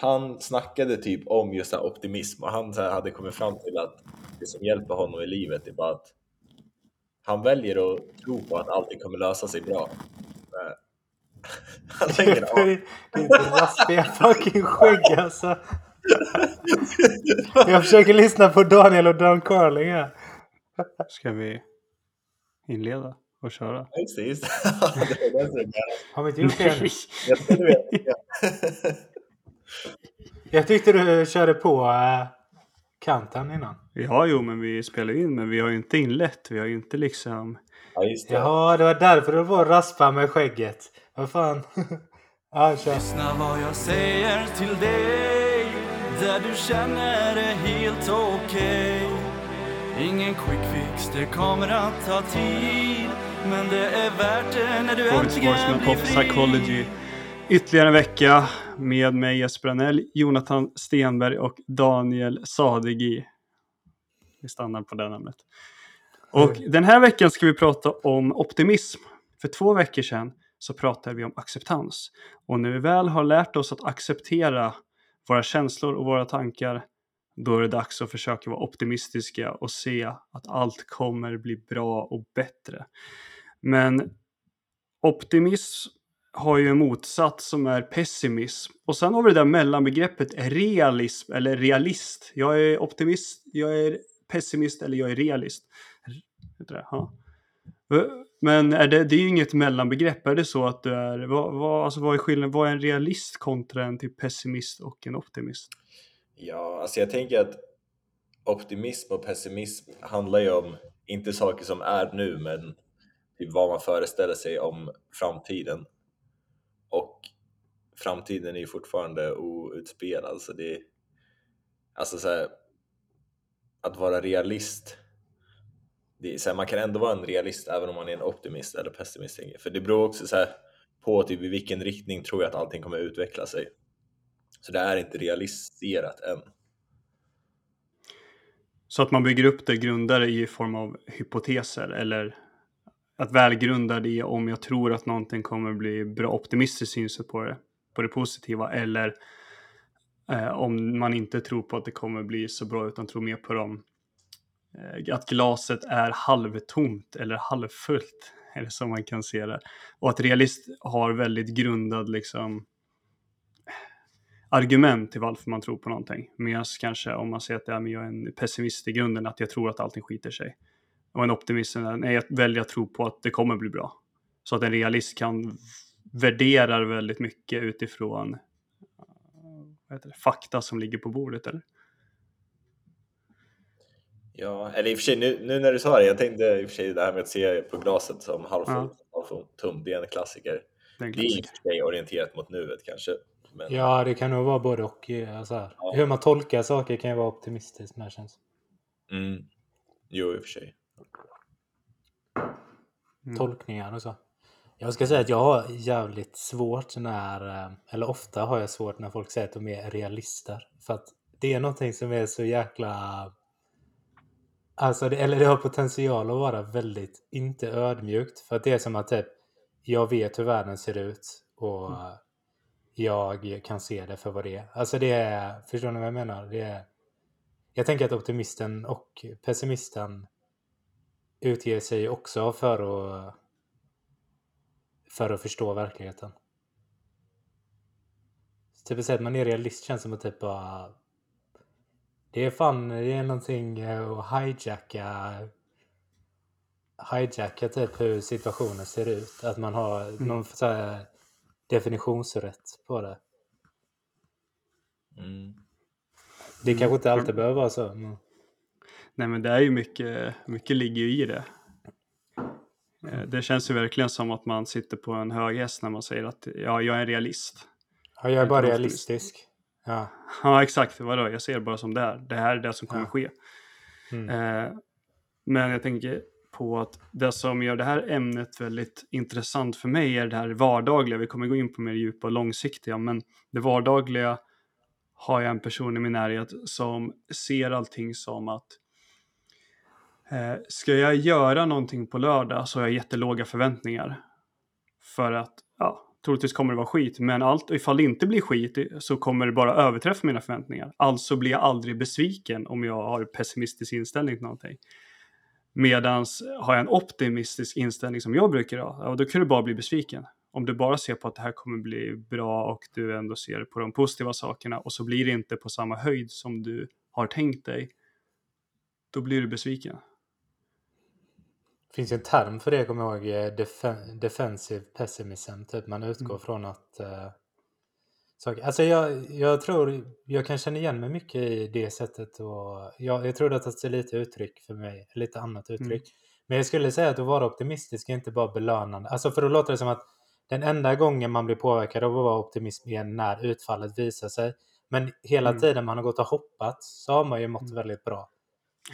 han snackade typ om just det här optimism och han så här, hade kommit fram till att det som hjälper honom i livet är bara att han väljer att tro på att allting kommer lösa sig bra. Men Han ingen aning. Ditt raspiga fucking skägg alltså. Jag försöker lyssna på Daniel och Dan Carling här. Ska vi inleda och köra? Just det, just det. Det. Har vi inte gjort det än? Jag. Ja. Tyckte du körde på äh, kanten innan. Ja, jo, men vi spelar in, men vi har ju inte inlett. Vi har ju inte liksom... Ja, just det. Jaha, det var därför du var raspa med skägget. Vad fan. ja, kör. Lyssna vad jag säger till dig Där du känner det helt okej Ingen quick fix, det kommer att ta tid Men det är värt det när du Voice äntligen blir fri Psychology. Ytterligare en vecka med mig Jesper Anell, Jonathan Stenberg och Daniel Sadegi. Vi stannar på det namnet. Och den här veckan ska vi prata om optimism. För två veckor sedan så pratade vi om acceptans. Och när vi väl har lärt oss att acceptera våra känslor och våra tankar, då är det dags att försöka vara optimistiska och se att allt kommer bli bra och bättre. Men optimism har ju en motsats som är pessimism. Och sen har vi det där mellanbegreppet realism eller realist. Jag är optimist, jag är pessimist eller jag är realist. Ja. Men är det, det är ju inget mellanbegrepp. Är det så att du är, vad, vad, alltså vad är skillnaden, vad är en realist kontra en typ pessimist och en optimist? Ja, alltså jag tänker att optimism och pessimism handlar ju om, inte saker som är nu, men typ vad man föreställer sig om framtiden. Och framtiden är ju fortfarande outspelad, så det är alltså så här, att vara realist. Det är så här, man kan ändå vara en realist även om man är en optimist eller pessimist. För det beror också så här, på typ i vilken riktning tror jag att allting kommer utveckla sig. Så det är inte realiserat än. Så att man bygger upp det grundare i form av hypoteser eller att välgrunda det om jag tror att någonting kommer bli bra optimistiskt synsätt på det, på det positiva eller eh, om man inte tror på att det kommer bli så bra utan tror mer på dem eh, att glaset är halvtomt eller halvfullt är det som man kan se det. Och att realist har väldigt grundad liksom argument till varför man tror på någonting. Medan kanske om man säger att ja, men jag är en pessimist i grunden, att jag tror att allting skiter sig. Och en optimist, nej, jag väljer att tro på att det kommer bli bra. Så att en realist kan värdera väldigt mycket utifrån eh, vad heter det, fakta som ligger på bordet. Eller? Ja, eller i och för sig nu, nu när du sa det, jag tänkte i och för sig det här med att se på glaset som halvfullt, halvtomt, det är en klassiker. Det är en Det är i och klassiker. för sig orienterat mot nuet kanske. Men Ja, det kan nog vara både och. eh, Så här. Ja. Hur man tolkar saker kan ju vara optimistiskt det känns. mm, jo, i och för sig. Mm. Tolkningar och så. Jag ska säga att jag har jävligt svårt när, eh, eller ofta har jag svårt när folk säger att de är realister. För att det är någonting som är så jäkla... Alltså, det, eller det har potential att vara väldigt, inte ödmjukt. För att det är som att typ, jag vet hur världen ser ut och jag kan se det för vad det är. Alltså det är, förstår ni vad jag menar? Det är, jag tänker att optimisten och pessimisten utger sig också för att för att förstå verkligheten. Typ att man är realist känns som att typ bara det är fan, det är någonting eh, att hijacka hijacka typ hur situationen ser ut. Att man har någon så här definitionsrätt på det. Mm. Det kanske inte alltid behöver vara så. Men... Nej men det är ju mycket, mycket ligger ju i det. Eh, Det känns ju verkligen som att man sitter på en hög häst när man säger att ja, jag är en realist. Ja, jag är bara realistisk. Ja. Ja exakt, vadå? Jag ser bara som det är. Det här är det som kommer Ja. ske. Mm. Eh, men jag tänker på att det som gör det här ämnet väldigt intressant för mig är det här vardagliga. Vi kommer gå in på mer djupa och långsiktiga, men det vardagliga har jag en person i min närhet som ser allting som att eh, ska jag göra någonting på lördag så har jag jättelåga förväntningar. För att ja, troligtvis kommer det vara skit, men allt, ifall det inte blir skit så kommer det bara överträffa mina förväntningar. Alltså blir jag aldrig besviken om jag har pessimistisk inställning till någonting. Medans har jag en optimistisk inställning som jag brukar ha, ja, då kan du bara bli besviken. Om du bara ser på att det här kommer bli bra och du ändå ser på de positiva sakerna och så blir det inte på samma höjd som du har tänkt dig, då blir du besviken. Finns en term för det, kommer jag ihåg, eh, defen defensive pessimism. Typ man utgår mm. från att... Uh, saker. Alltså jag, jag tror, jag kan känna igen mig mycket i det sättet. Och jag, jag tror att det är lite uttryck för mig, lite annat uttryck. Mm. Men jag skulle säga att att vara optimistisk är inte bara belönande. Alltså för då låter det som att den enda gången man blir påverkad av att vara optimist är när utfallet visar sig. Men hela mm. tiden man har gått och hoppats så har man ju mått mm. väldigt bra.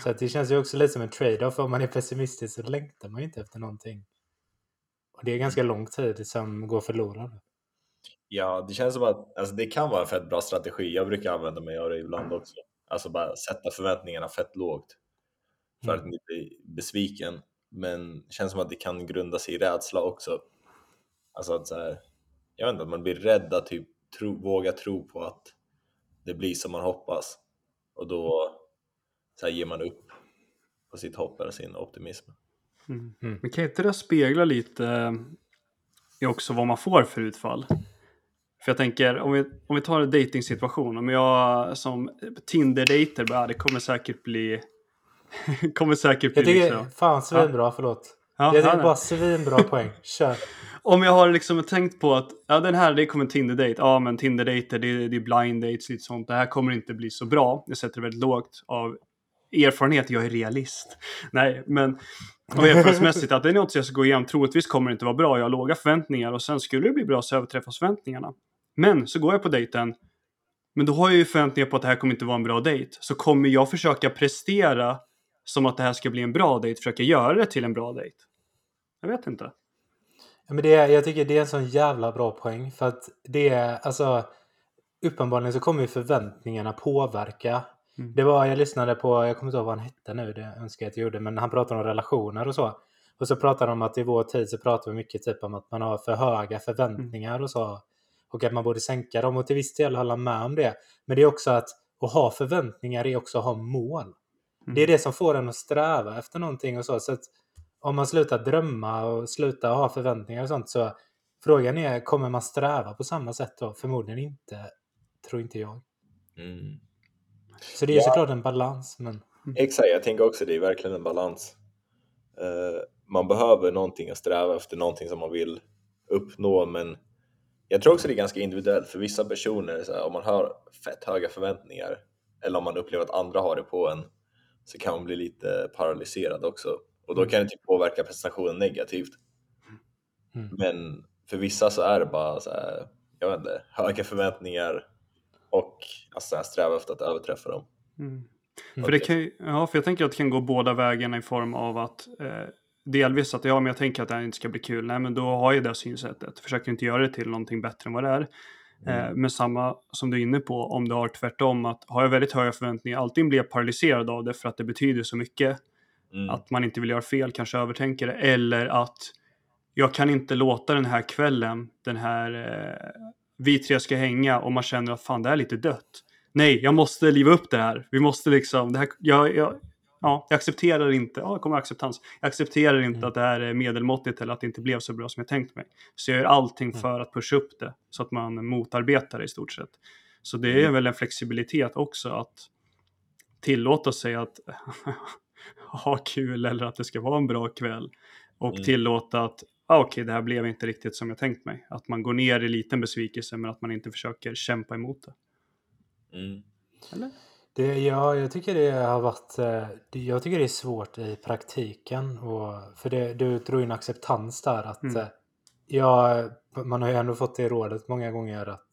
Så det känns ju också lite som en trade-off. Om man är pessimistisk så längtar man ju inte efter någonting. Och det är ganska lång tid som går förlorad. Ja, det känns som att alltså, det kan vara en fett bra strategi. Jag brukar använda mig av det ibland också. Alltså bara sätta förväntningarna fett lågt för mm. att inte bli besviken. Men det känns som att det kan grunda sig i rädsla också. Alltså att så här, jag vet inte, man blir rädd att typ tro, våga tro på att det blir som man hoppas. Och då så här, ger man upp på sitt hopp eller sin optimism. Mm. Mm. Men kan inte det spegla lite eh, också vad man får för utfall? För jag tänker, om vi, om vi tar en dating-situation, om jag som Tinder-dejter bara, det kommer säkert bli... kommer säkert bli jag tycker, liksom... Fan svinbra, ja. förlåt. Ja, jag tycker bara svinbra poäng. Kör. Om jag har liksom tänkt på att ja, den här det kommer en Tinder-date. Ja, men Tinder-dejter det, det är blind dates lite sånt. Det här kommer inte bli så bra. Jag sätter det väldigt lågt av erfarenhet, jag är realist. Nej, men och erfarenhetsmässigt att det är något jag ska gå igenom. Troligtvis kommer det inte vara bra. Jag har låga förväntningar och sen skulle det bli bra så överträffas förväntningarna. Men så går jag på dejten. Men då har jag ju förväntningar på att det här kommer inte vara en bra dejt. Så kommer jag försöka prestera som att det här ska bli en bra dejt, försöka göra det till en bra dejt. Jag vet inte. Ja, men det, jag tycker det är en sån jävla bra poäng. För att det är alltså uppenbarligen så kommer förväntningarna påverka Mm. Det var, jag lyssnade på, jag kommer inte ihåg vad han hette nu, det önskar jag att jag gjorde, men han pratade om relationer och så. Och så pratade de om att i vår tid så pratar vi mycket typ om att man har för höga förväntningar mm. och så. Och att man borde sänka dem och till viss del hålla med om det. Men det är också att, att ha förväntningar är också att ha mål. Mm. Det är det som får en att sträva efter någonting och så. så att om man slutar drömma och slutar ha förväntningar och sånt så frågan är, kommer man sträva på samma sätt då? Förmodligen inte, tror inte jag. Mm. Så det är ja. såklart en balans. Men... Exakt, jag tänker också det är verkligen en balans. Uh, man behöver någonting att sträva efter, någonting som man vill uppnå, men jag tror också det är ganska individuellt för vissa personer, så här, om man har fett höga förväntningar eller om man upplever att andra har det på en så kan man bli lite paralyserad också och då kan det typ påverka prestationen negativt. Mm. Men för vissa så är det bara så här, jag vet inte, höga förväntningar och alltså, sträva efter att överträffa dem. Mm. För, det kan, ja, för jag tänker att det kan gå båda vägarna i form av att eh, delvis att ja, men jag tänker att det här inte ska bli kul. Nej, men då har jag det synsättet. Försöker inte göra det till någonting bättre än vad det är. Mm. Eh, men samma som du är inne på, om du har tvärtom, att har jag väldigt höga förväntningar, alltid blir jag paralyserad av det för att det betyder så mycket. Mm. Att man inte vill göra fel, kanske övertänker det. Eller att jag kan inte låta den här kvällen, den här eh, vi tre ska hänga och man känner att fan det här är lite dött. Nej, jag måste liva upp det här. Vi måste liksom, det här, jag, jag, ja, jag accepterar inte, ja, det kommer acceptans. Jag accepterar inte mm. att det här är medelmåttigt eller att det inte blev så bra som jag tänkt mig. Så jag gör allting mm. för att pusha upp det så att man motarbetar det i stort sett. Så det är mm. väl en flexibilitet också att tillåta sig att ha kul eller att det ska vara en bra kväll. Och mm. tillåta att ah, okej, okay, det här blev inte riktigt som jag tänkt mig. Att man går ner i liten besvikelse men att man inte försöker kämpa emot det. Mm. Eller? Det, ja, jag tycker det har varit... Eh, jag tycker det är svårt i praktiken. Och, för det, du drog in acceptans där. Att, mm. Eh, ja, man har ju ändå fått det rådet många gånger att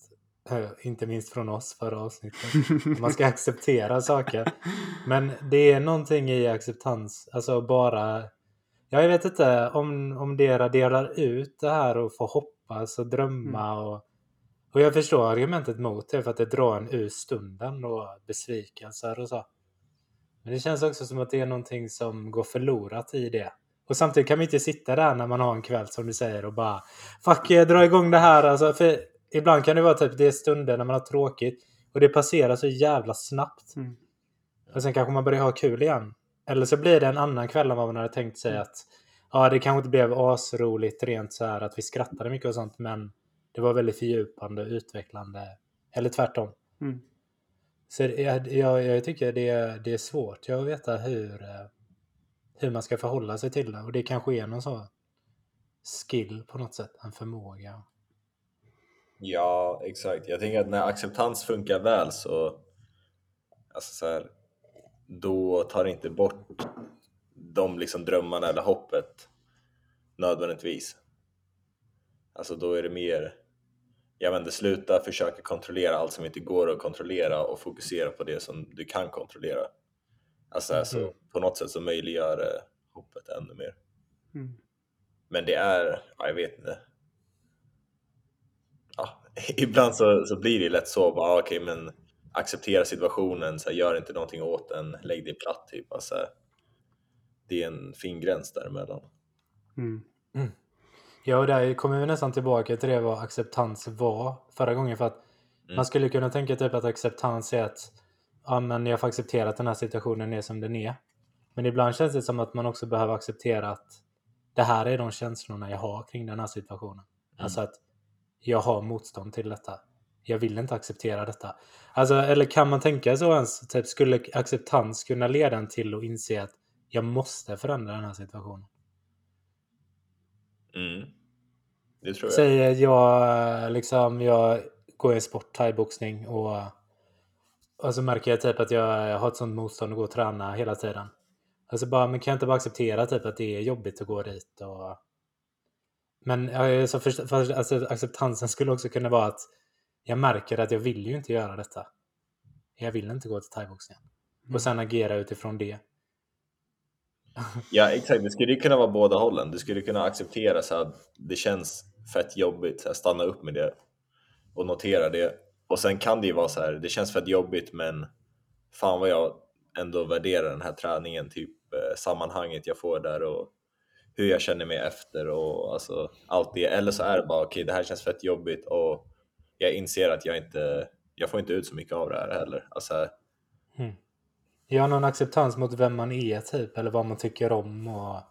eh, inte minst från oss förra avsnittet. Man ska acceptera saker. Men det är någonting i acceptans, alltså bara jag vet inte om, om det raderar ut det här och få hoppas och drömma. Mm. Och, och jag förstår argumentet mot det för att det drar en ur stunden och besvikelser och så. Men det känns också som att det är någonting som går förlorat i det. Och samtidigt kan man inte sitta där när man har en kväll som du säger och bara Fuck, jag drar igång det här. Alltså, för ibland kan det vara typ det är stunder när man har tråkigt och det passerar så jävla snabbt. Mm. Och sen kanske man börjar ha kul igen. Eller så blir det en annan kväll än vad man hade tänkt sig att ja, det kanske inte blev asroligt rent så här att vi skrattade mycket och sånt, men det var väldigt fördjupande och utvecklande. Eller tvärtom. Mm. Så jag, jag, jag tycker det, är- det är svårt. Jag vet inte hur, eh, hur man ska förhålla sig till det. Och det kanske är någon sån skill på något sätt, en förmåga. Ja, exakt. Jag tänker att när acceptans funkar väl så, alltså så här, då tar det inte bort de liksom drömmarna eller hoppet nödvändigtvis. Alltså då är det mer, jag inte, sluta försöka kontrollera allt som inte går att kontrollera och fokusera på det som du kan kontrollera. Alltså Mm. på något sätt så möjliggör det hoppet ännu mer. Mm. Men det är, ja, jag vet inte. Ja, ibland så, så blir det lätt så, bara okej men acceptera situationen, så här, gör inte någonting åt den, lägg dig platt typ. Alltså, det är en fin gräns däremellan. Mm. Ja, och där kommer vi nästan tillbaka till det vad acceptans var förra gången. För att Mm. man skulle kunna tänka typ att acceptans är att ja, men jag får acceptera att den här situationen är som den är. Men ibland känns det som att man också behöver acceptera att det här är de känslorna jag har kring den här situationen. Alltså att jag har motstånd till detta. Jag vill inte acceptera detta. Alltså, eller kan man tänka så ens? Typ, skulle acceptans kunna leda en till att inse att jag måste förändra den här situationen? Mm. Det tror jag. Säger jag liksom, jag går i en sport, thaiboxning och, och så märker jag typ att jag har ett sånt motstånd att gå och träna hela tiden. Alltså bara, men kan jag inte bara acceptera typ att det är jobbigt att gå dit och... Men ja, så för, för, alltså, acceptansen skulle också kunna vara att jag märker att jag vill ju inte göra detta. Jag vill inte gå till thaiboxningen. Och sen agera utifrån det. Ja exakt, det skulle ju kunna vara båda hållen. Du skulle kunna acceptera så att det känns fett jobbigt, så här, stanna upp med det och notera det. Och sen kan det ju vara så här, det känns fett jobbigt men fan vad jag ändå värderar den här träningen, typ eh, sammanhanget jag får där och hur jag känner mig efter och alltså allt det. Eller så är det bara okej, det här känns fett jobbigt och jag inser att jag inte, jag får inte ut så mycket av det här heller. Alltså, Jag har någon acceptans mot vem man är typ, eller vad man tycker om och...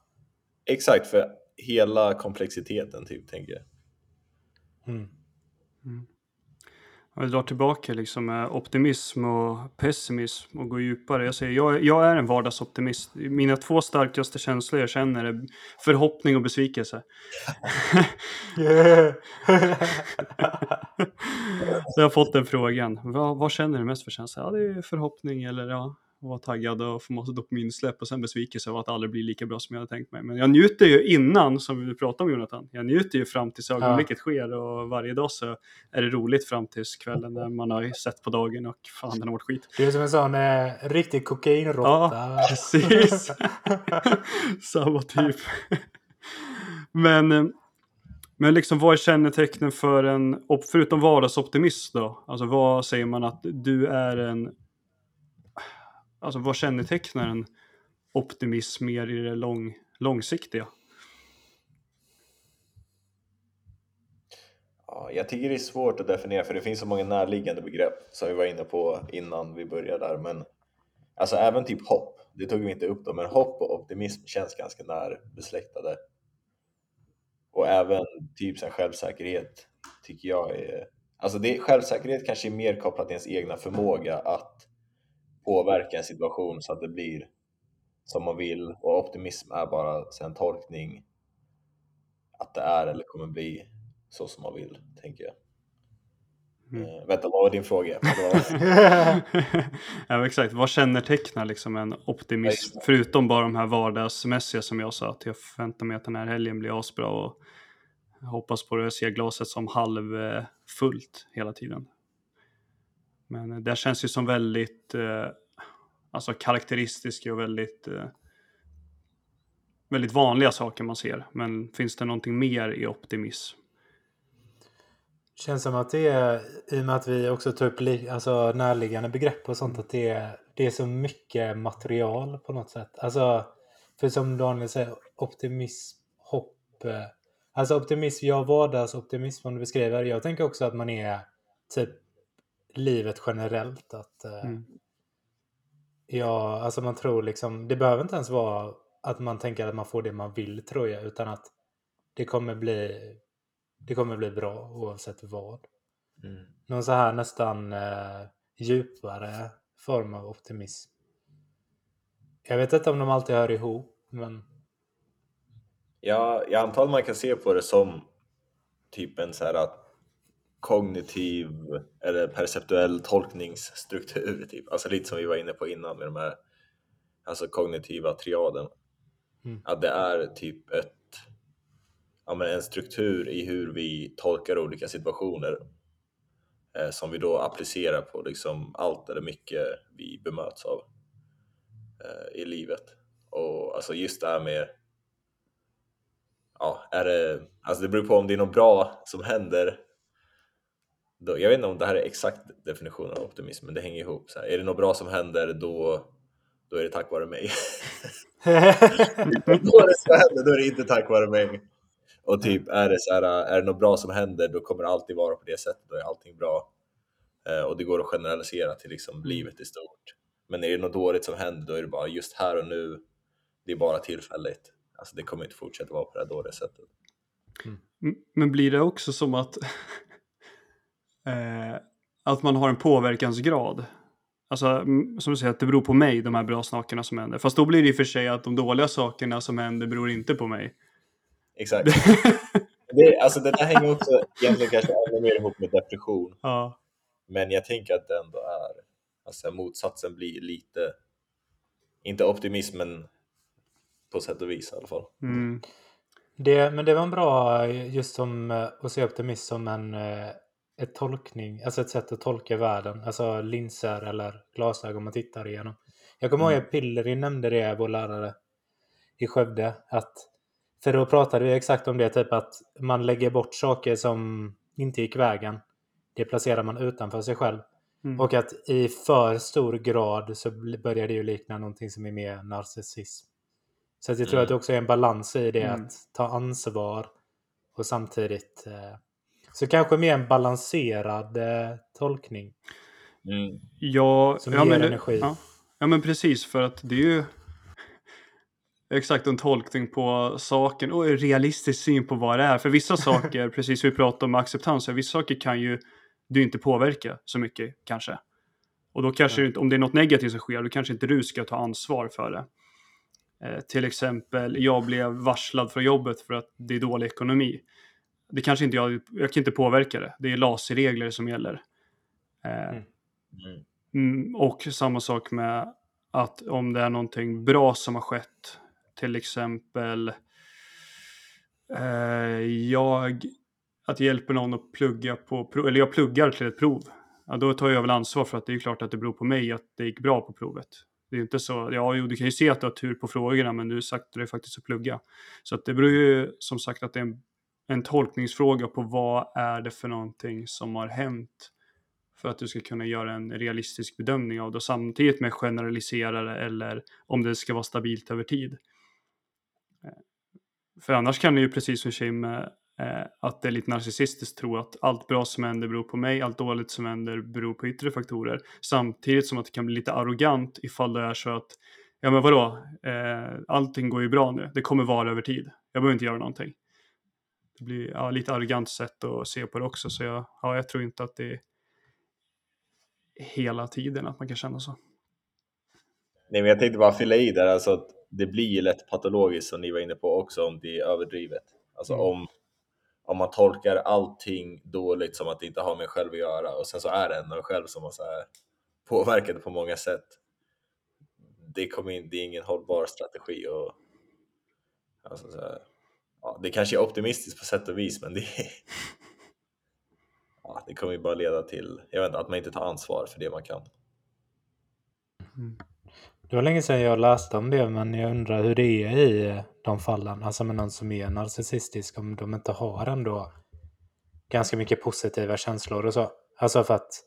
exakt, för hela komplexiteten typ tänker jag. Mm. Jag drar tillbaka liksom med optimism och pessimism och går djupare. Jag säger, jag, jag är en vardagsoptimist. Mina två starkaste känslor jag känner är förhoppning och besvikelse. Jag har fått den frågan. Vad, vad känner du mest för känsla? Ja, det är förhoppning eller ja, vara taggad och få massa dopaminsläpp och sen besvikelse av att det aldrig blir lika bra som jag hade tänkt mig. Men jag njuter ju innan, som vi pratade om Jonathan, jag njuter ju fram tills ögonblicket sker och varje dag så är det roligt fram tills kvällen när man har sett på dagen och fan den har varit skit. Du är som en sån eh, riktig kokainråtta. Ja, precis. Samma typ. Men, eh, men liksom vad är kännetecknen för en, förutom vardagsoptimist då? Alltså vad säger man att du är en, alltså vad kännetecknar en optimism mer i det lång, långsiktiga? Ja, jag tycker det är svårt att definiera för det finns så många närliggande begrepp som vi var inne på innan vi började där. Men alltså även typ hopp, det tog vi inte upp då, men hopp och optimism känns ganska närbesläktade. Och även typ så självsäkerhet tycker jag är... Alltså det, självsäkerhet kanske är mer kopplat till ens egna förmåga att påverka en situation så att det blir som man vill och optimism är bara en tolkning att det är eller kommer bli så som man vill, tänker jag. Mm. Eh, vänta, vad var din fråga? Ja, exakt. Vad kännetecknar liksom en optimism? Förutom bara de här vardagsmässiga som jag sa, att jag förväntar mig att den här helgen blir asbra och hoppas på det. Jag ser glaset som halvfullt hela tiden. Men eh, det känns ju som väldigt eh, alltså karaktäristiska och väldigt eh, väldigt vanliga saker man ser. Men finns det någonting mer i optimism? Känns som att det är, i och med att vi också tar upp li, alltså närliggande begrepp och sånt, att det är, det är så mycket material på något sätt. Alltså, För som Daniel säger, optimism, hopp. Eh, alltså optimism, jag vardagsoptimism om du beskriver. Jag tänker också att man är typ livet generellt. Att eh, Mm. Ja, alltså man tror liksom, det behöver inte ens vara att man tänker att man får det man vill tror jag, utan att det kommer bli, det kommer bli bra oavsett vad. Mm. Någon så här nästan eh, djupare form av optimism. Jag vet inte om de alltid hör ihop, men Ja, jag antar att man kan se på det som typ en så här att kognitiv eller perceptuell tolkningsstruktur, typ. alltså lite som vi var inne på innan med de här alltså kognitiva triaden. Mm. Att det är typ ett, ja, men en struktur i hur vi tolkar olika situationer eh, som vi då applicerar på liksom allt eller mycket vi bemöts av eh, i livet. Och alltså just det här med ja, är det, alltså det beror på om det är något bra som händer. Då, jag vet inte om det här är exakt definitionen av optimism, men det hänger ihop. Så här, är det något bra som händer, då, då är det tack vare mig. då är det som händer, då är det inte tack vare mig. Och typ är det så här, är det något bra som händer, då kommer det alltid vara på det sättet, då är allting bra. Eh, och det går att generalisera till liksom livet i stort. Men är det något dåligt som händer, då är det bara just här och nu, det är bara tillfälligt. Alltså det kommer inte fortsätta vara på det här dåliga sättet. Mm, Men blir det också som att, eh, att man har en påverkansgrad? Alltså, mm, som du säger, att det beror på mig, de här bra sakerna som händer. Fast då blir det i och för sig att de dåliga sakerna som händer beror inte på mig. Exakt. Det, alltså det där hänger också egentligen kanske ännu mer ihop med depression. ja. Men jag tänker att det ändå är, alltså motsatsen blir lite, inte optimism men på sätt och vis i alla fall. Mm. det, men det var en bra, just som eh, att se optimism som en eh, ett tolkning, alltså ett sätt att tolka världen, alltså linser eller glasögon man tittar igenom. Jag kommer ihåg Mm. att Pillerin nämnde det, vår lärare i Skövde, att för då pratade vi exakt om det, typ att man lägger bort saker som inte gick vägen. Det placerar man utanför sig själv. Mm. Och att i för stor grad så börjar det ju likna någonting som är mer narcissism. Så att jag tror Mm. att det också är en balans i det, Mm. att ta ansvar och samtidigt eh, så kanske mer en balanserad eh, tolkning. Mm. Ja, Som ja, ger men, energi. Ja. ja, men precis för att det är ju exakt en tolkning på saken och en realistisk syn på vad det är. För vissa saker, precis som vi pratade om acceptans, vissa saker kan ju du inte påverka så mycket kanske. Och då kanske, Ja. inte, om det är något negativt som sker, då kanske inte du ska ta ansvar för det. Eh, till exempel, jag blev varslad från jobbet för att det är dålig ekonomi. Det kanske inte jag, jag kan inte påverka det. Det är LASI-regler som gäller. Eh, Mm. Mm. Mm, och samma sak med att om det är någonting bra som har skett, till exempel eh, jag, att jag hjälper någon att plugga på, prov- eller jag pluggar till ett prov, ja, då tar jag väl ansvar för att det är klart att det beror på mig att det gick bra på provet. Det är inte så, ja jo, du kan ju se att du har tur på frågorna, men du sagt dig faktiskt att plugga. Så att det beror ju som sagt att det är en, en tolkningsfråga på vad är det för någonting som har hänt för att du ska kunna göra en realistisk bedömning av det samtidigt med generaliserare eller om det ska vara stabilt över tid. Eh, för annars kan det ju precis som Kim eh, eh, att det är lite narcissistiskt tro att allt bra som händer beror på mig, allt dåligt som händer beror på yttre faktorer. Samtidigt som att det kan bli lite arrogant ifall det är så att ja men vadå, eh, allting går ju bra nu, det kommer vara över tid, jag behöver inte göra någonting. Det blir ja, lite arrogant sätt att se på det också, så jag, ja, jag tror inte att det är hela tiden att man kan känna så. Nej men jag tänkte bara fylla i där, alltså att det blir ju lätt patologiskt som ni var inne på också om det är överdrivet. Alltså Mm. om, om man tolkar allting dåligt som att det inte har med en själv att göra och sen så är det en själv som har så här påverkat på många sätt. Det, kommer in, det är ingen hållbar strategi och alltså så här, ja, det kanske är optimistiskt på sätt och vis men det, ja, det kommer ju bara leda till jag vet inte, att man inte tar ansvar för det man kan. Det var länge sedan jag läste om det, men jag undrar hur det är i eh, de fallen. Alltså med någon som är narcissistisk, om de inte har ändå ganska mycket positiva känslor och så. Alltså för att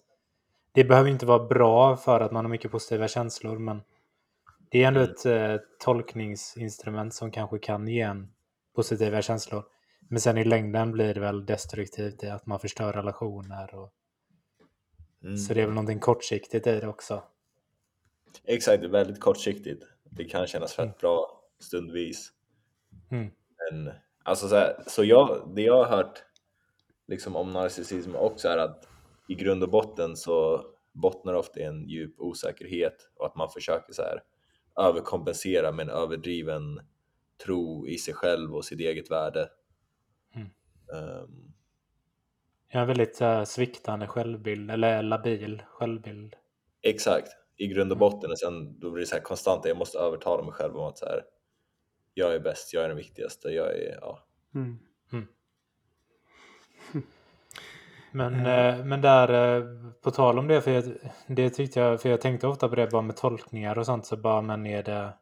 det behöver inte vara bra för att man har mycket positiva känslor, men Det är ändå Mm. ett eh, tolkningsinstrument som kanske kan ge en positiva känslor. Men sen i längden blir det väl destruktivt i att man förstör relationer. Och, Mm. Så det är väl någonting kortsiktigt i det också. Exakt, väldigt kortsiktigt. Det kan kännas fett Mm. bra stundvis. Mm. Men alltså så, här, så jag, det jag har hört liksom om narcissism också är att i grund och botten så bottnar ofta i en djup osäkerhet och att man försöker så här överkompensera med en överdriven tro i sig själv och sitt eget värde. Mm. Ehm, Jag har väldigt eh, sviktande självbild, eller labil självbild. exakt, i grund och Mm. botten och sen då blir det så här konstant, jag måste övertala mig själv om att så här, jag är bäst, jag är den viktigaste, jag är, ja. Mm. Men, eh, men där, eh, på tal om det, för jag, det tyckte jag, för jag tänkte ofta på det bara med tolkningar och sånt, så bara men är det,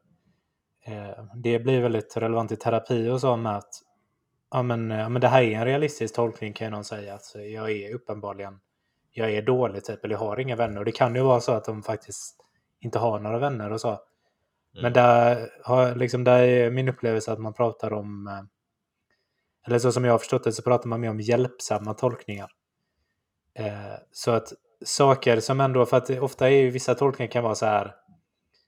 eh, det blir väldigt relevant i terapi och så med att, ja men, ja men det här är en realistisk tolkning kan ju någon säga, att jag är uppenbarligen, jag är dålig typ, eller jag har inga vänner, och det kan ju vara så att de faktiskt inte har några vänner och så. Men Mm. där, har, liksom, där är min upplevelse att man pratar om, eh, eller så som jag har förstått det så pratar man mer om hjälpsamma tolkningar. Eh, så att saker som ändå, för att ofta är ju vissa tolkningar kan vara så här,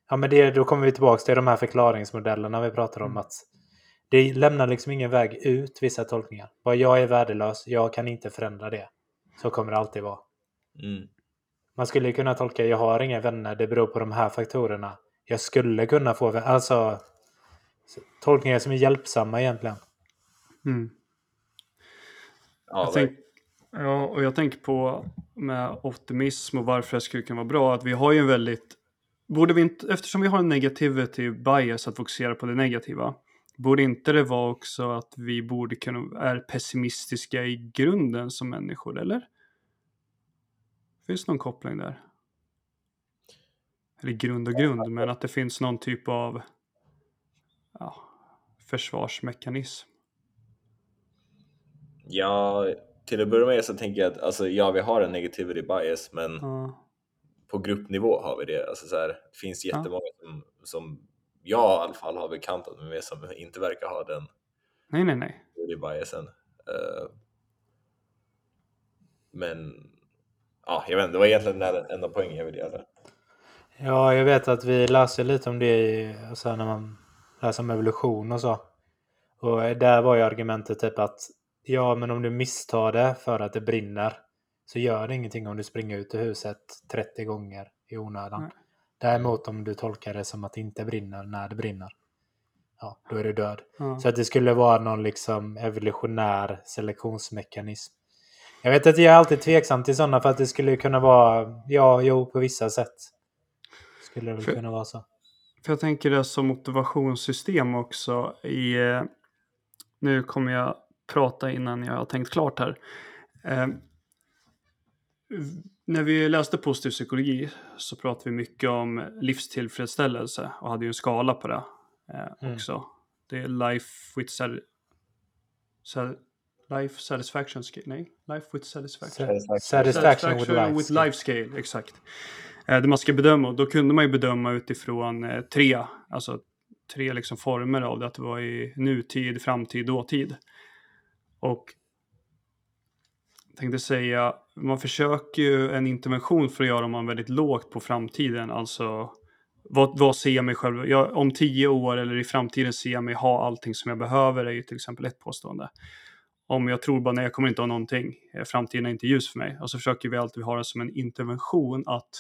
ja men det, då kommer vi tillbaka till de här förklaringsmodellerna vi pratar om Mm. att det lämnar liksom ingen väg ut vissa tolkningar. Bara jag är värdelös, jag kan inte förändra det. Så kommer det alltid vara. Mm. Man skulle ju kunna tolka jag har inga vänner, det beror på de här faktorerna. Jag skulle kunna få vänner. Alltså så- tolkningar som är hjälpsamma egentligen. Mm. Ja, jag tänk, ja, och jag tänker på med optimism och varför det skulle kunna vara bra att vi har ju en väldigt Borde vi inte, eftersom vi har en negativity bias att fokusera på det negativa, borde inte det vara också att vi borde kunna, är pessimistiska i grunden som människor, eller? Finns det någon koppling där? Eller grund och grund, men att det finns någon typ av ja, försvarsmekanism. Ja, till att börja med så tänker jag att alltså, ja, vi har en negativity bias, men Ja, på gruppnivå har vi det. Alltså, så här, det finns Ja. jättemånga som, som jag i alla fall har bekantat mig med som inte verkar ha den nej, nej, nej. biasen. Eh, men ja, jag vet inte, det var egentligen den enda poängen jag ville göra. Ja, jag vet att vi läser lite om det i, alltså när man läser om evolution och så. Och där var ju argumentet typ att ja, men om du misstar det för att det brinner så gör det ingenting om du springer ut ur huset 30 gånger i onödan. Nej. Däremot om du tolkar det som att det inte brinner när det brinner, ja, då är du död. Ja. Så att det skulle vara någon liksom evolutionär selektionsmekanism. Jag vet att jag är alltid tveksam till sådana för att det skulle kunna vara, ja, jo, på vissa sätt. Skulle det väl För- kunna vara så. För jag tänker det som motivationssystem också. I, eh, nu kommer jag prata innan jag har tänkt klart här. Eh, när vi läste positiv psykologi så pratade vi mycket om livstillfredsställelse och hade ju en skala på det eh, Mm. också. Det är life with life satisfaction scale. Nej, life with satisfaction. Sa- Satisfaction with life. with life scale, exakt. Eh, det man ska bedöma, och då kunde man ju bedöma utifrån eh, tre, alltså tre liksom former av det, att det var i nutid, framtid, dåtid. Och tänkte säga, man försöker ju en intervention för att göra man väldigt lågt på framtiden, alltså vad, vad ser jag mig själv, jag, om tio år eller i framtiden ser jag mig ha allting som jag behöver, är ju till exempel ett påstående. Om jag tror bara, nej jag kommer inte ha någonting, eh, framtiden är inte ljus för mig. Och så försöker vi alltid ha det som en intervention att,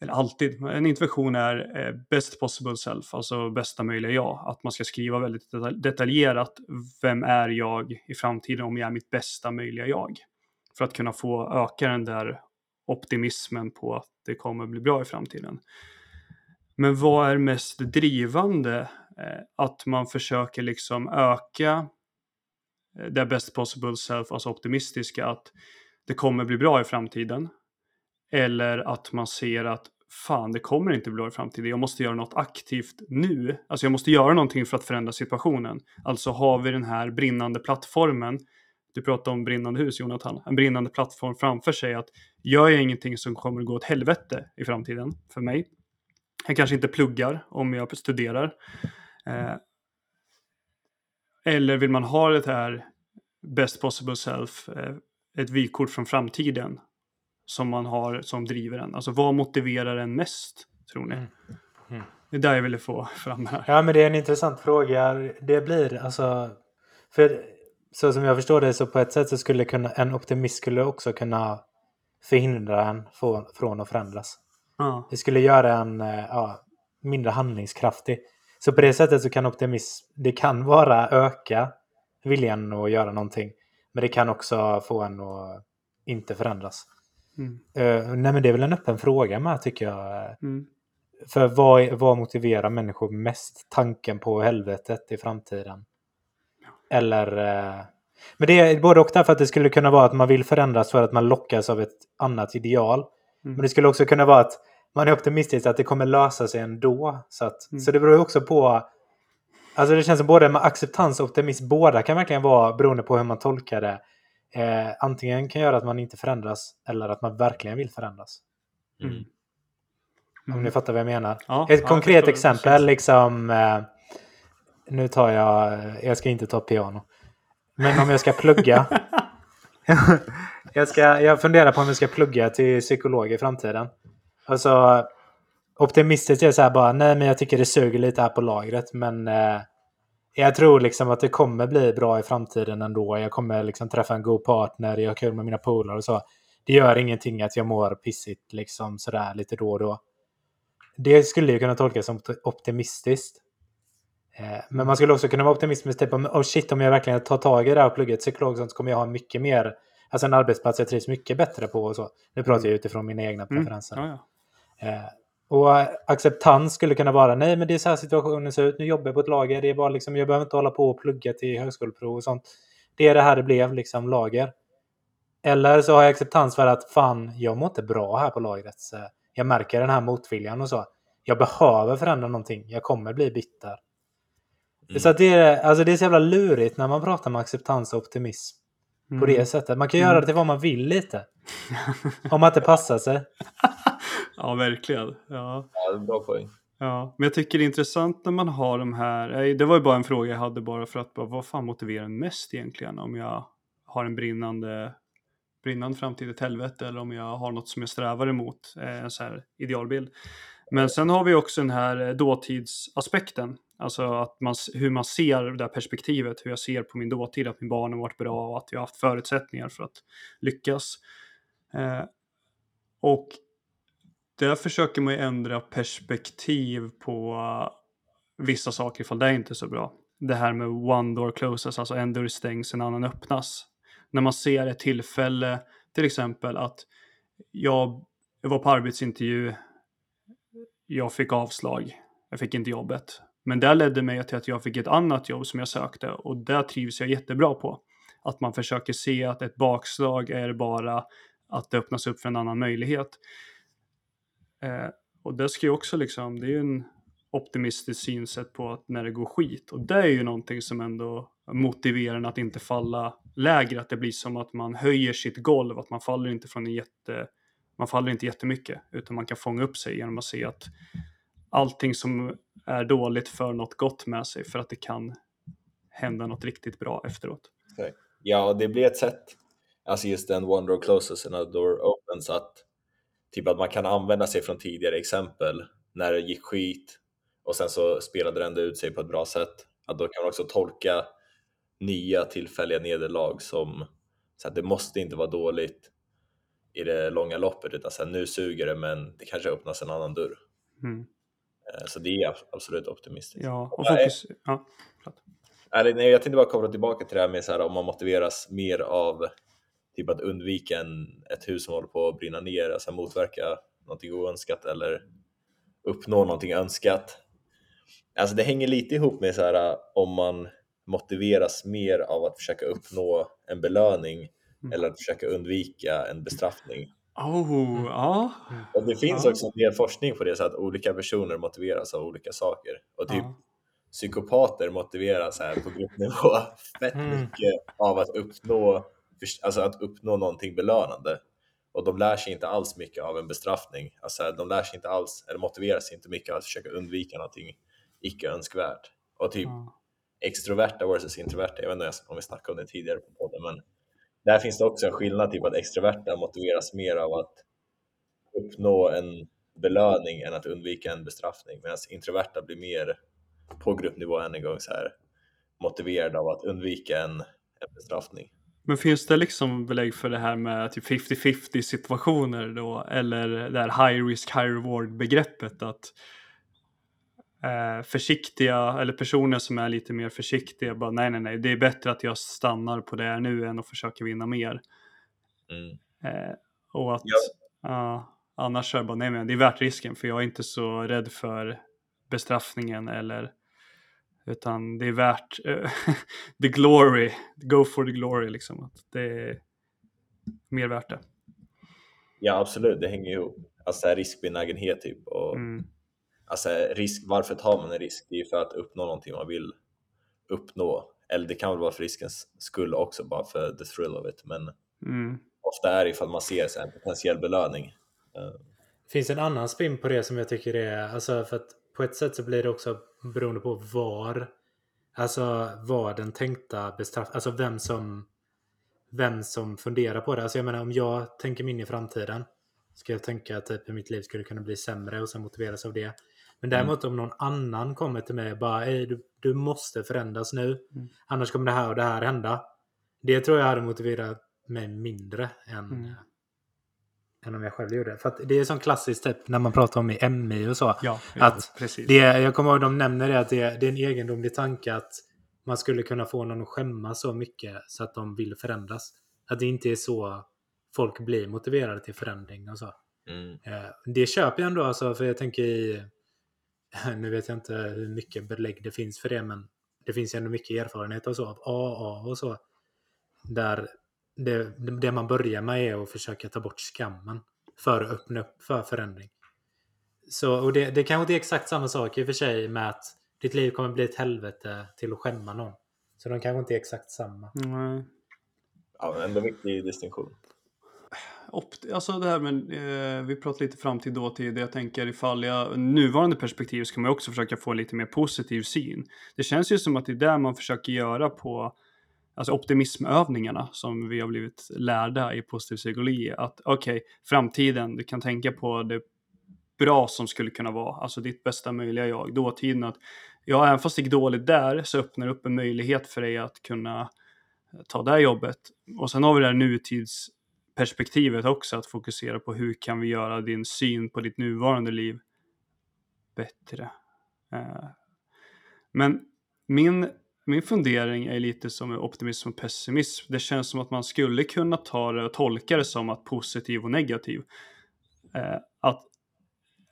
eller alltid, en intervention är eh, best possible self, alltså bästa möjliga jag. Att man ska skriva väldigt detaljerat, vem är jag i framtiden om jag är mitt bästa möjliga jag? För att kunna få öka den där optimismen på att det kommer bli bra i framtiden. Men vad är mest drivande? Eh, att man försöker liksom öka eh, det best possible self, alltså optimistiska, att det kommer bli bra i framtiden. Eller att man ser att fan, det kommer inte bli bra i framtiden. Jag måste göra något aktivt nu. Alltså jag måste göra någonting för att förändra situationen. Alltså har vi den här brinnande plattformen. Du pratade om brinnande hus, Jonathan. En brinnande plattform framför sig. att Gör jag ingenting som kommer att gå åt helvete i framtiden för mig. Jag kanske inte pluggar om jag studerar. Eh, eller vill man ha det här best possible self, eh, ett vykort från framtiden som man har som driver en? Alltså vad motiverar en mest, tror ni? Mm. Mm. Det är där jag ville få fram här. Ja, men det är en intressant fråga. Det blir alltså... För så som jag förstår det så på ett sätt så skulle kunna, en optimist skulle också kunna förhindra en från, från att förändras. Ja. Det skulle göra en eh, ja, mindre handlingskraftig. Så på det sättet så kan optimism, det kan vara öka viljan att göra någonting. Men det kan också få en att inte förändras. Mm. Uh, nej men det är väl en öppen fråga med tycker jag. Mm. För vad, vad motiverar människor mest? Tanken på helvetet i framtiden? Eller... Uh, men det är både och därför att det skulle kunna vara att man vill förändras för att man lockas av ett annat ideal. Mm. Men det skulle också kunna vara att man är optimistisk att det kommer lösa sig ändå. Så, att, Mm. så det beror ju också på... Alltså det känns som både med acceptans och optimism, båda kan verkligen vara beroende på hur man tolkar det. Eh, antingen kan göra att man inte förändras eller att man verkligen vill förändras. Mm. Om ni fattar vad jag menar. Ja, Ett ja, konkret exempel, liksom... Eh, nu tar jag... Jag ska inte ta piano. Men om jag ska plugga. jag, ska, jag funderar på om jag ska plugga till psykolog i framtiden. Alltså, optimistiskt är så här bara, nej men jag tycker det suger lite här på lagret. Men eh, jag tror liksom att det kommer bli bra i framtiden ändå. Jag kommer liksom träffa en god partner, jag har kul med mina polare och så. Det gör ingenting att jag mår pissigt liksom sådär lite då och då. Det skulle ju kunna tolkas som optimistiskt. Eh, Men man skulle också kunna vara optimistisk typ om, oh shit, om jag verkligen tar tag i det här och pluggar psykolog så kommer jag ha mycket mer, alltså en arbetsplats jag trivs mycket bättre på och så. Nu pratar jag utifrån mina egna Mm. preferenser. Ja, ja. Eh, och acceptans skulle kunna vara, nej men det är så här situationen ser ut, nu jobbar jag på ett lager, det är bara liksom, jag behöver inte hålla på och plugga till högskoleprov och sånt. Det är det här det blev, liksom lager. Eller så har jag acceptans för att fan, jag mår inte bra här på lagret. Så jag märker den här motviljan och så. Jag behöver förändra någonting, jag kommer bli bitter. Mm. Så att det, är, alltså det är så jävla lurigt när man pratar om acceptans och optimism. På Mm. det sättet. Man kan göra det till vad man vill lite. om man inte passar sig. ja, verkligen. Ja. Ja, det är en bra poäng. Ja, men jag tycker det är intressant när man har de här, det var ju bara en fråga jag hade bara för att bara, vad fan motiverar en mest egentligen om jag har en brinnande, brinnande framtid, ett helvete eller om jag har något som jag strävar emot, eh, en sån här idealbild. Men sen har vi också den här eh, dåtidsaspekten, alltså att man, hur man ser det där perspektivet, hur jag ser på min dåtid, att min barn har varit bra och att jag har haft förutsättningar för att lyckas. Eh, och där försöker man ju ändra perspektiv på uh, vissa saker ifall det är inte är så bra. Det här med one door closes, alltså en dörr stängs, en annan öppnas. När man ser ett tillfälle, till exempel att jag, jag var på arbetsintervju, jag fick avslag, jag fick inte jobbet. Men det ledde mig till att jag fick ett annat jobb som jag sökte och där trivs jag jättebra på. Att man försöker se att ett bakslag är bara att det öppnas upp för en annan möjlighet. Eh, och det ska ju också liksom, det är ju en optimistisk synsätt på att när det går skit. Och det är ju någonting som ändå motiverar en att inte falla lägre. Att det blir som att man höjer sitt golv, att man faller inte från en jätte, man faller inte jättemycket. Utan man kan fånga upp sig genom att se att allting som är dåligt för något gott med sig för att det kan hända något riktigt bra efteråt. Ja, det blir ett sätt, alltså just den one door closes and a door opens, att typ att man kan använda sig från tidigare exempel när det gick skit och sen så spelade det ändå ut sig på ett bra sätt. Att då kan man också tolka nya tillfälliga nederlag som så att det måste inte vara dåligt i det långa loppet utan så här, nu suger det men det kanske öppnas en annan dörr. Mm. Eh, Så det är ab- absolut optimistiskt. Ja, och fokus... Ja, förlåt. Nej, jag tänkte bara koppla tillbaka till det här med så här, om man motiveras mer av typ att undvika en, ett hus som håller på att brinna ner, alltså motverka någonting oönskat eller uppnå någonting önskat. Alltså det hänger lite ihop med så här om man motiveras mer av att försöka uppnå en belöning Mm. eller att försöka undvika en bestraffning. Oh, ja. Och det finns Ja. också en del forskning på det så att olika personer motiveras av olika saker. Och typ ja. psykopater motiveras här på gruppnivå fett Mm. mycket av att uppnå, alltså att uppnå någonting belönande. och de lär sig inte alls mycket av en bestraffning. Alltså, de lär sig inte alls, eller motiverar sig inte mycket av att försöka undvika någonting icke önskvärt. Och typ Ja. extroverta versus introverta, jag vet inte om vi snackade om det tidigare på podden, men där finns det också en skillnad, typ att extroverta motiveras mer av att uppnå en belöning än att undvika en bestraffning, medan introverta blir mer på gruppnivå än en gång så här motiverade av att undvika en, en bestraffning. Men finns det liksom belägg för det här med typ 50-50 situationer då? Eller det här high risk, high reward begreppet att eh, försiktiga eller personer som är lite mer försiktiga bara nej, nej, nej, det är bättre att jag stannar på det här nu än att försöka vinna mer. Mm. Eh, och att Ja. ja, annars är det bara nej, men det är värt risken för jag är inte så rädd för bestraffningen eller utan det är värt eh, the glory, go for the glory liksom. Att det är mer värt det. Ja, absolut, det hänger ihop. Alltså riskbenägenhet typ och Mm. Alltså risk, varför tar man en risk? Det är ju för att uppnå någonting man vill uppnå. Eller det kan väl vara för riskens skull också, bara för the thrill of it. Men Mm. ofta är det ifall man ser så en potentiell belöning. Eh, Det finns en annan spin på det som jag tycker är, alltså för att på ett sätt så blir det också beroende på var, alltså vad den tänkta bestraff, alltså vem som, vem som funderar på det. Alltså jag menar om jag tänker mig in i framtiden, ska jag tänka att typ hur mitt liv skulle kunna bli sämre och sen motiveras av det. Men däremot om någon annan kommer till mig och bara, du, du måste förändras nu, Mm. annars kommer det här och det här hända. Det tror jag hade motiverat mig mindre än, Mm. än om jag själv gjorde det. För att det är som klassiskt typ när man pratar om i MI och så. Ja, Att precis. Det, jag kommer ihåg de nämner det att det, det är en egendomlig tanke att man skulle kunna få någon att skämmas så mycket så att de vill förändras. Att det inte är så folk blir motiverade till förändring och så. Mm. Eh, Det köper jag ändå alltså, för jag tänker i... Nu vet jag inte hur mycket belägg det finns för det, men det finns ju ändå mycket erfarenhet och så av AA och så. Där det, det man börjar med är att försöka ta bort skammen för att öppna upp för förändring. Så, och det, det kanske inte är exakt samma sak i och för sig med att ditt liv kommer bli ett helvete till att skämma någon. Så de kanske inte är exakt samma. Nej. Ja, men ändå viktig distinktion. Opt- alltså det här med, eh, vi pratar lite framtid dåtid. Jag tänker ifall jag, nuvarande perspektiv så kan man ju också försöka få en lite mer positiv syn. Det känns ju som att det är där man försöker göra på alltså optimismövningarna som vi har blivit lärda i positiv psykologi. Att okej, framtiden, du kan tänka på det bra som skulle kunna vara, alltså ditt bästa möjliga jag. Dåtiden att, ja, även fast det gick dåligt där så öppnar det upp en möjlighet för dig att kunna ta det här jobbet. Och sen har vi det här nutids nutidsperspektivet också, att fokusera på hur kan vi göra din syn på ditt nuvarande liv bättre. Eh, Men min, min fundering är lite som optimism och pessimism. Det känns som att man skulle kunna ta det och tolka det som att positiv och negativ. Eh, Att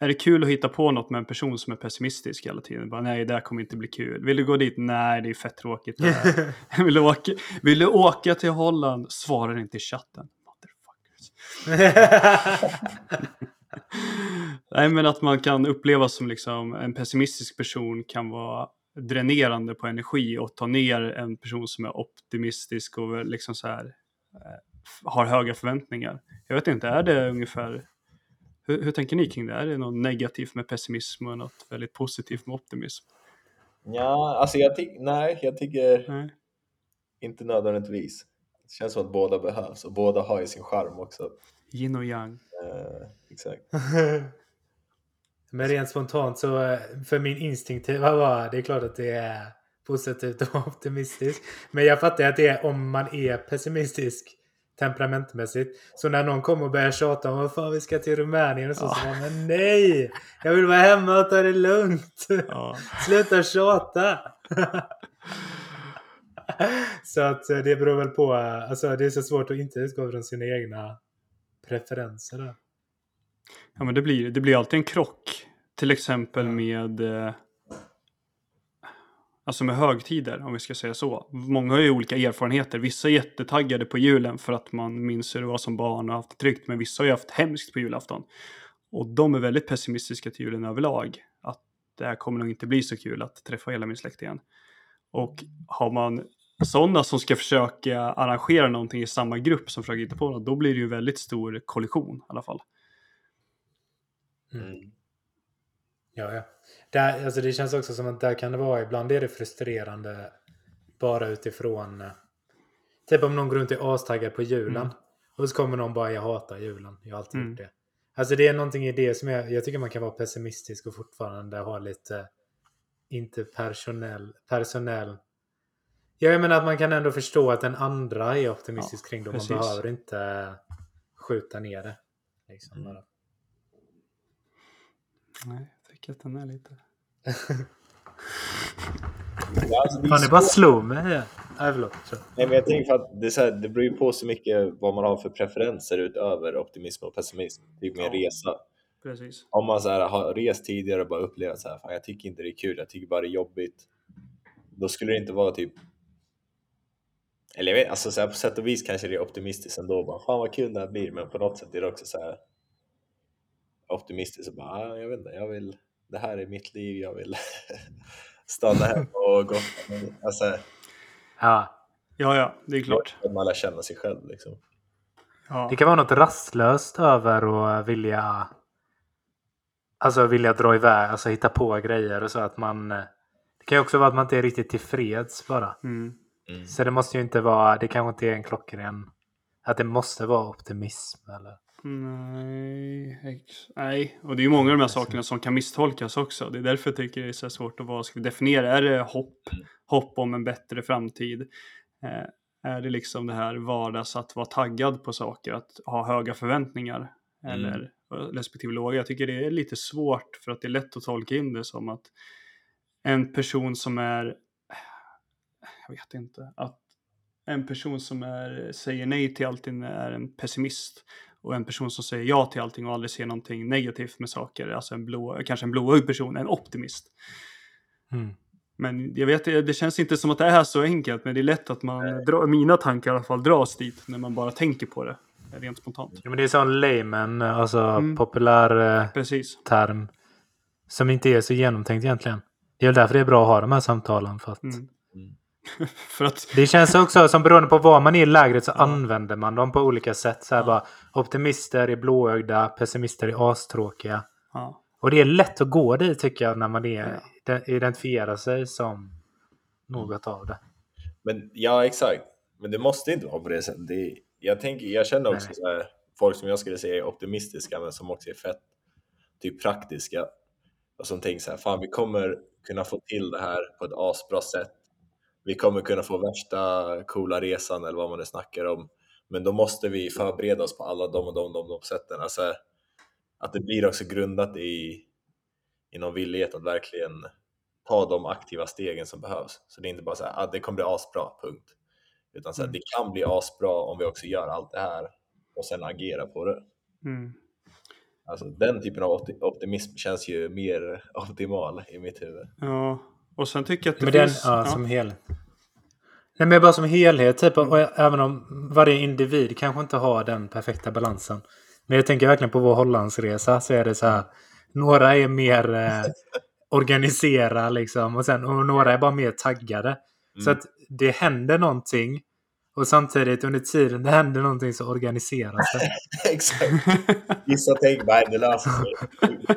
är det kul att hitta på något med en person som är pessimistisk hela tiden? Bara, nej, det här kommer inte bli kul. Vill du gå dit? Nej, det är fett tråkigt. här." vill, du åka, vill du åka till Holland? Svarar inte i chatten. Nej, men att man kan uppleva som liksom en pessimistisk person kan vara dränerande på energi och ta ner en person som är optimistisk och liksom så här eh, har höga förväntningar. Jag vet inte, är det ungefär hur, hur tänker ni kring det? Är det något negativt med pessimism och något väldigt positivt med optimism? Ja, alltså jag tycker, nej, jag tycker Nej. inte nödvändigtvis. Det känns som att båda behövs och båda har ju sin charm också. Yin och yang. Eh, exakt. Men rent spontant så eh, för min instinktiva var det är klart att det är positivt och optimistiskt. Men jag fattar att det är om man är pessimistisk temperamentmässigt. Så när någon kommer och börjar tjata om vad fan vi ska till Rumänien och så, så bara, men nej! Jag vill vara hemma och ta det lugnt. Ja. Sluta tjata! så att eh, det beror väl på, eh, alltså det är så svårt att inte utgå från sina egna preferenser där. Ja, men det blir, det blir alltid en krock. Till exempel med eh, Alltså med högtider, om vi ska säga så. Många har ju olika erfarenheter. Vissa är jättetaggade på julen för att man minns hur det var som barn och haft det tryggt. Men vissa har ju haft hemskt på julafton. Och de är väldigt pessimistiska till julen överlag. Att det här kommer nog inte bli så kul att träffa hela min släkt igen. Och har man sådana som ska försöka arrangera någonting i samma grupp som försöker hitta på något, då blir det ju väldigt stor kollision i alla fall. Mm. Ja, ja. Där, alltså det känns också som att där kan det vara, ibland är det frustrerande bara utifrån, eh, typ om någon går runt och är astaggad på julen. Mm. Och så kommer någon bara, jag hatar julen, jag har alltid Mm. gjort det. Alltså det är någonting i det som jag, jag tycker man kan vara pessimistisk och fortfarande ha lite, inte personell, personell. Ja, jag menar att man kan ändå förstå att den andra är optimistisk Ja, kring det. Man precis. behöver inte skjuta ner det. Liksom, Mm. Nej, jag tycker att den är lite... Alltså, det är Fan, det bara slog mig. Nej, förlåt. Nej, men jag tänker för att det, är så här, det beror ju på så mycket vad man har för preferenser utöver optimism och pessimism. Typ med en Ja. resa. Precis. Om man så här, har rest tidigare och bara upplevt så här, fan, jag tycker inte det är kul, jag tycker bara det är jobbigt. Då skulle det inte vara typ eller jag vet, alltså så här, på sätt och vis kanske det är optimistiskt ändå. Bara, fan vad kul det här blir, men på något sätt är det också så här optimistiskt och bara, ah, jag vet inte, jag vill, det här är mitt liv, jag vill stanna här och gå. Alltså, Ja, Ja, ja, det är klart. man lär känna sig själv liksom. Ja. Det kan vara något rastlöst över att vilja Alltså vilja dra iväg, alltså hitta på grejer och så att man eh, Det kan ju också vara att man inte är riktigt tillfreds bara. Mm. Mm. Så det måste ju inte vara, det kanske inte är en klockren Att det måste vara optimism eller Nej, ex- nej, och det är ju många av de här sakerna som kan misstolkas också. Det är därför jag tycker det är så svårt att vad ska vi definiera. Är det hopp, hopp om en bättre framtid? Eh, är det liksom det här vardags att vara taggad på saker, att ha höga förväntningar eller respektive låga? Jag tycker det är lite svårt för att det är lätt att tolka in det som att en person som är, jag vet inte, att en person som är, säger nej till allting är en pessimist och en person som säger ja till allting och aldrig ser någonting negativt med saker, alltså en blå, kanske en blåögd person, en optimist. mm. Men jag vet, det känns inte som att det är så enkelt, men det är lätt att man, drar, mina tankar i alla fall dras dit när man bara tänker på det, rent spontant. ja, men Det är sån layman, alltså Mm. populär eh, Precis. term Som inte är så genomtänkt egentligen. Det är väl därför det är bra att ha de här samtalen för att Mm. Mm. för att, Det känns också som beroende på var man är i lägret så använder man dem på olika sätt. Så här bara, optimister är blåögda, pessimister är astråkiga. ja, Och det är lätt att gå dit tycker jag när man är, identifierar sig som något av det. Men ja, exakt. Men det måste inte vara på det sättet. Det är, jag, tänker, jag känner också Nej. så här, folk som jag skulle säga är optimistiska, men som också är fett typ praktiska. Och som tänker så här, fan vi kommer kunna få till det här på ett asbra sätt. Vi kommer kunna få värsta coola resan eller vad man nu snackar om. Men då måste vi förbereda oss på alla de och de, de, de sätten. Alltså, att det blir också grundat i, i någon villighet att verkligen ta de aktiva stegen som behövs. Så det är inte bara så här, ah, det kommer bli asbra, punkt. Utan så här, Mm. det kan bli asbra om vi också gör allt det här och sen agera på det. mm, Alltså, den typen av opti- optimism känns ju mer optimal i mitt huvud. ja. Och sen tycker jag att det Men den, finns... ja, som helhet. Nej, men bara som helhet, typ, och även om varje individ kanske inte har den perfekta balansen. Men jag tänker verkligen på vår Hollandsresa så är det så här. Några är mer eh, organiserade liksom och, sen, och några är bara mer taggade. Så Mm. att det händer någonting. Och samtidigt under tiden det händer någonting så organiseras det. Exakt. Vissa tänker bara, det löser sig.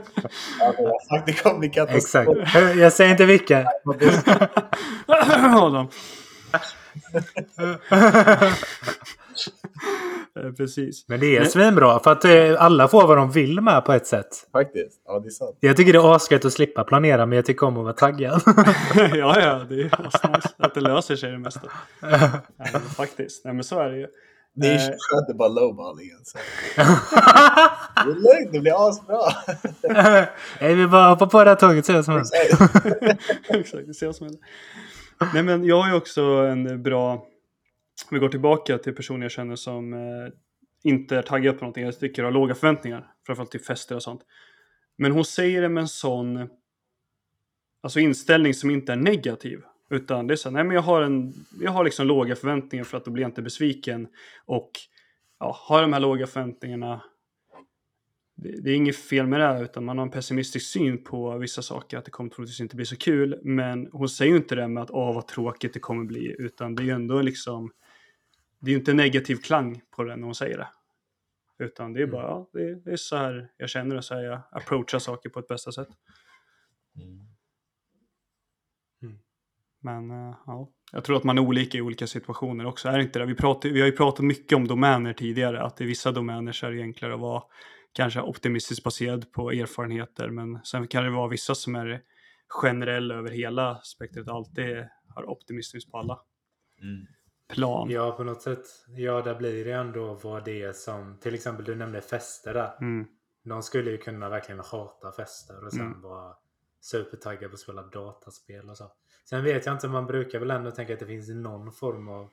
Alltså, det kommer bli katastrof. Exakt. Jag säger inte vilka. Adam. Eh, Precis. Men det är svinbra för att eh, alla får vad de vill med på ett sätt. Faktiskt. Ja, det är sant. Jag tycker det är asgött att slippa planera men jag tycker om att vara taggad. ja, ja, det är asnice att det löser sig det mesta. Nej, faktiskt. Nej, men så är det ju. Det är Eh. skönt att bara lowballing. Alltså. Det är lugnt, det blir asbra. Jag vill bara hoppa på det här tåget så som helst. Exakt, det ser jag som händer. Nej, men jag har ju också en bra... Om vi går tillbaka till personer jag känner som eh, inte är taggade på någonting. Jag tycker har låga förväntningar. Framförallt till fester och sånt. Men hon säger det med en sån alltså inställning som inte är negativ. Utan det är så här, nej men jag har, en, jag har liksom låga förväntningar för att då blir jag inte besviken. Och ja, har de här låga förväntningarna det, det är inget fel med det, utan man har en pessimistisk syn på vissa saker, att det kommer troligtvis inte bli så kul. Men hon säger ju inte det med att åh vad tråkigt det kommer bli, utan det är ju ändå liksom, det är ju inte negativ klang på det när hon säger det. Utan det är bara, ja, det, är, det är så här jag känner och så här jag approachar saker på ett bästa sätt. Mm. Men eh, ja, jag tror att man är olika i olika situationer också. Är det inte det? Vi, pratar, vi har ju pratat mycket om domäner tidigare, att i vissa domäner så är det enklare att vara kanske optimistiskt baserad på erfarenheter, men sen kan det vara vissa som är generella över hela spektrat, alltid har optimistiskt på alla Mm. Plan. Ja, på något sätt. Ja, där blir det ändå vad det är som... Till exempel, du nämnde fester där. Mm, Någon skulle ju kunna verkligen hata fester och sen Mm. vara supertaggad på att spela dataspel och så. Sen vet jag inte, man brukar väl ändå tänka att det finns någon form av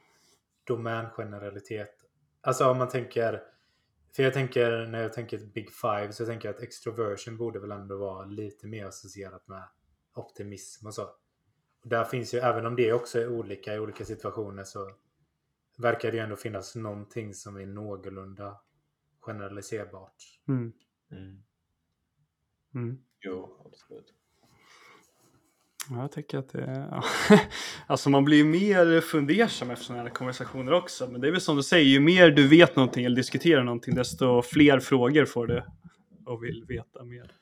domängeneralitet. Alltså om man tänker... För jag tänker, när jag tänker Big Five så tänker jag att extroversion borde väl ändå vara lite mer associerat med optimism och så. Där finns ju, även om det också är olika i olika situationer så verkar det ju ändå finnas någonting som är någorlunda generaliserbart. mm, Mm. mm. Jo, absolut. Ja, jag tycker att det ja. Alltså man blir ju mer fundersam efter sådana här konversationer också. Men det är väl som du säger, ju mer du vet någonting eller diskuterar någonting, desto fler frågor får du och vill veta mer.